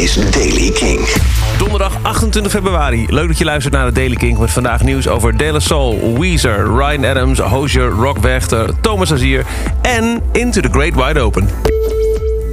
is Daily King. Donderdag 28 februari. Leuk dat je luistert naar de Daily King met vandaag nieuws over De La Weezer, Ryan Adams, Hozier, Rock Werchter, Thomas Azier en Into the Great Wide Open.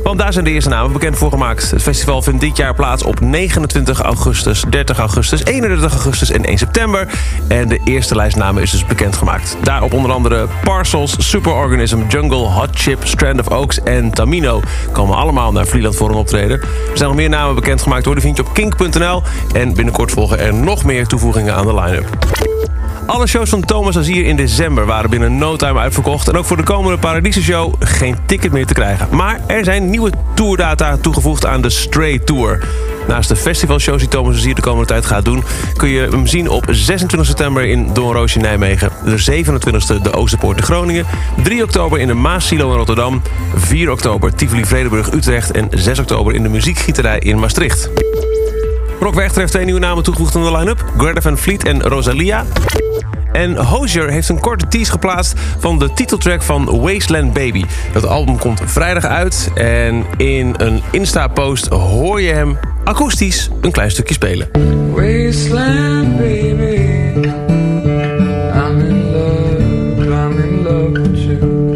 Want daar zijn de eerste namen bekend voor gemaakt. Het festival vindt dit jaar plaats op 29 augustus, 30 augustus, 31 augustus en 1 september. En de eerste lijst namen is dus bekendgemaakt. Daarop onder andere Parcels, Superorganism, Jungle, Hot Chip, Strand of Oaks en Tamino komen allemaal naar Vlieland voor een optreden. Er zijn nog meer namen bekendgemaakt hoor, die vind je op kink.nl. En binnenkort volgen er nog meer toevoegingen aan de line-up. Alle shows van Thomas Azier in december waren binnen no time uitverkocht. En ook voor de komende Paradiso Show geen ticket meer te krijgen. Maar er zijn nieuwe tourdata toegevoegd aan de Stray Tour. Naast de festivalshows die Thomas Azier de komende tijd gaat doen... kun je hem zien op 26 september in Doornroosje Nijmegen... de 27e de Oosterpoort in Groningen... 3 oktober in de Maasilo in Rotterdam... 4 oktober Tivoli Vredenburg Utrecht... en 6 oktober in de Muziekgieterij in Maastricht. Rock Werchter heeft twee nieuwe namen toegevoegd aan de line-up. Greta Van Fleet en Rosalia. En Hozier heeft een korte tease geplaatst van de titeltrack van Wasteland Baby. Dat album komt vrijdag uit en in een Insta-post hoor je hem akoestisch een klein stukje spelen. Wasteland baby, I'm in love, I'm in love with you.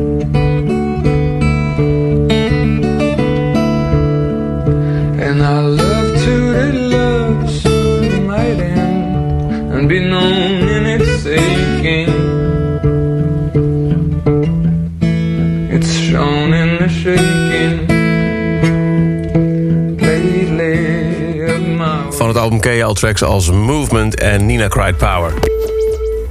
And in its shown in the shaking Van het album al tracks als Movement en Nina Cried Power.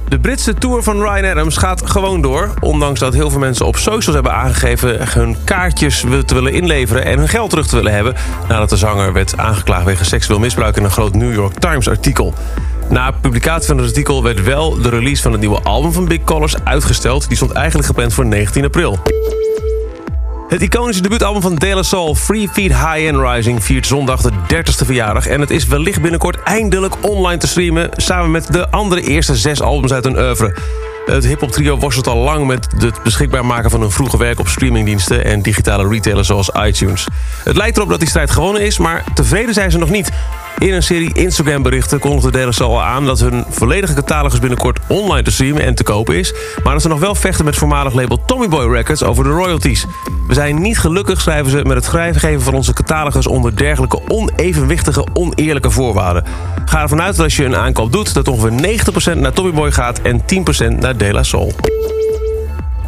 De Britse tour van Ryan Adams gaat gewoon door. Ondanks dat heel veel mensen op socials hebben aangegeven... hun kaartjes te willen inleveren en hun geld terug te willen hebben... nadat de zanger werd aangeklaagd wegens seksueel misbruik... in een groot New York Times artikel. Na publicatie van het artikel werd wel de release van het nieuwe album van Big Colors uitgesteld. Die stond eigenlijk gepland voor 19 april. Het iconische debuutalbum van De La Soul, Free Feet High and Rising... viert zondag de 30ste verjaardag. En het is wellicht binnenkort eindelijk online te streamen... samen met de andere eerste zes albums uit hun oeuvre. Het hip-hop trio worstelt al lang met het beschikbaar maken van hun vroege werk op streamingdiensten en digitale retailers zoals iTunes. Het lijkt erop dat die strijd gewonnen is, maar tevreden zijn ze nog niet. In een serie Instagram-berichten kondigde De La Soul al aan dat hun volledige catalogus binnenkort online te streamen en te kopen is. Maar dat ze nog wel vechten met voormalig label Tommy Boy Records over de royalties. We zijn niet gelukkig, schrijven ze, met het schrijfgeven van onze catalogus onder dergelijke onevenwichtige, oneerlijke voorwaarden. Ga ervan uit dat als je een aankoop doet, dat ongeveer 90% naar Tommy Boy gaat en 10% naar De La Soul.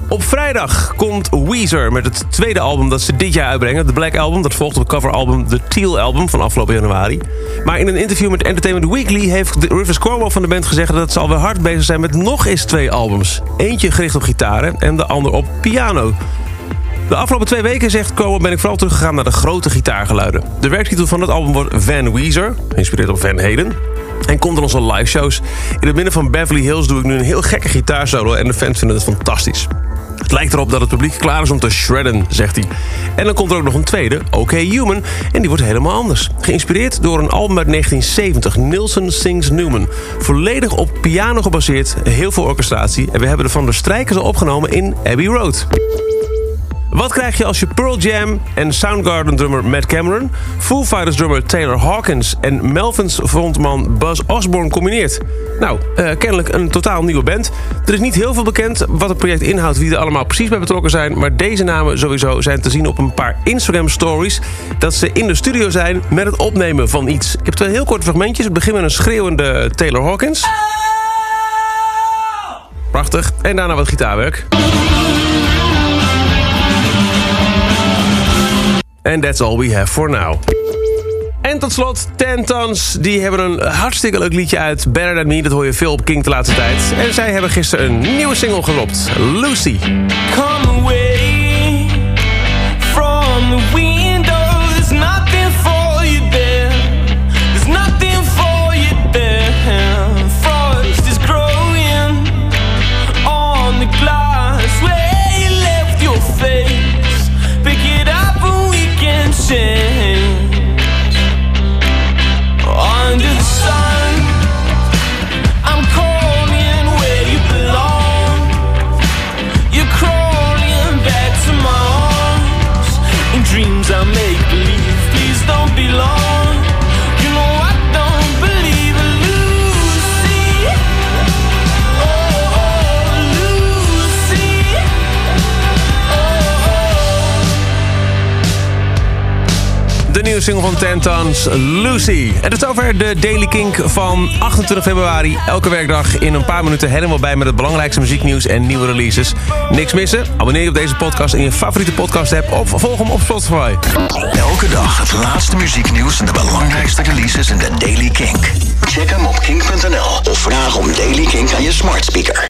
Op vrijdag komt Weezer met het tweede album dat ze dit jaar uitbrengen. De Black Album, dat volgt op het coveralbum The Teal Album van afgelopen januari. Maar in een interview met Entertainment Weekly heeft Rivers Cuomo van de band gezegd... dat ze alweer hard bezig zijn met nog eens twee albums. Eentje gericht op gitaren en de ander op piano. De afgelopen twee weken, zegt Cuomo, ben ik vooral teruggegaan naar de grote gitaargeluiden. De werktitel van het album wordt Van Weezer, geïnspireerd op Van Halen. En komt in onze live shows. In het midden van Beverly Hills doe ik nu een heel gekke gitaarsolo... en de fans vinden het fantastisch. Het lijkt erop dat het publiek klaar is om te shredden, zegt hij. En dan komt er ook nog een tweede, OK Human, en die wordt helemaal anders. Geïnspireerd door een album uit 1970, Nilsson Sings Newman. Volledig op piano gebaseerd, heel veel orchestratie... en we hebben er van de strijkers al opgenomen in Abbey Road. Wat krijg je als je Pearl Jam en Soundgarden drummer Matt Cameron... Foo Fighters drummer Taylor Hawkins en Melvins frontman Buzz Osborne combineert? Nou, uh, kennelijk een totaal nieuwe band. Er is niet heel veel bekend wat het project inhoudt... wie er allemaal precies bij betrokken zijn... maar deze namen sowieso zijn te zien op een paar Instagram stories... dat ze in de studio zijn met het opnemen van iets. Ik heb twee heel korte fragmentjes. Het begint met een schreeuwende Taylor Hawkins. Prachtig. En daarna wat gitaarwerk. And that's all we have for now. En tot slot, Ten Tons. Die hebben een hartstikke leuk liedje uit. Better Than Me, dat hoor je veel op King de laatste tijd. En zij hebben gisteren een nieuwe single gedropt. Lucy. Single van Ten Tons, Lucy. En tot zover de Daily Kink van 28 februari. Elke werkdag in een paar minuten helemaal bij met het belangrijkste muzieknieuws en nieuwe releases. Niks missen? Abonneer je op deze podcast in je favoriete podcast app of volg hem op Spotify. Elke dag het laatste muzieknieuws en de belangrijkste releases in de Daily Kink. Check hem op kink.nl of vraag om Daily Kink aan je smart speaker.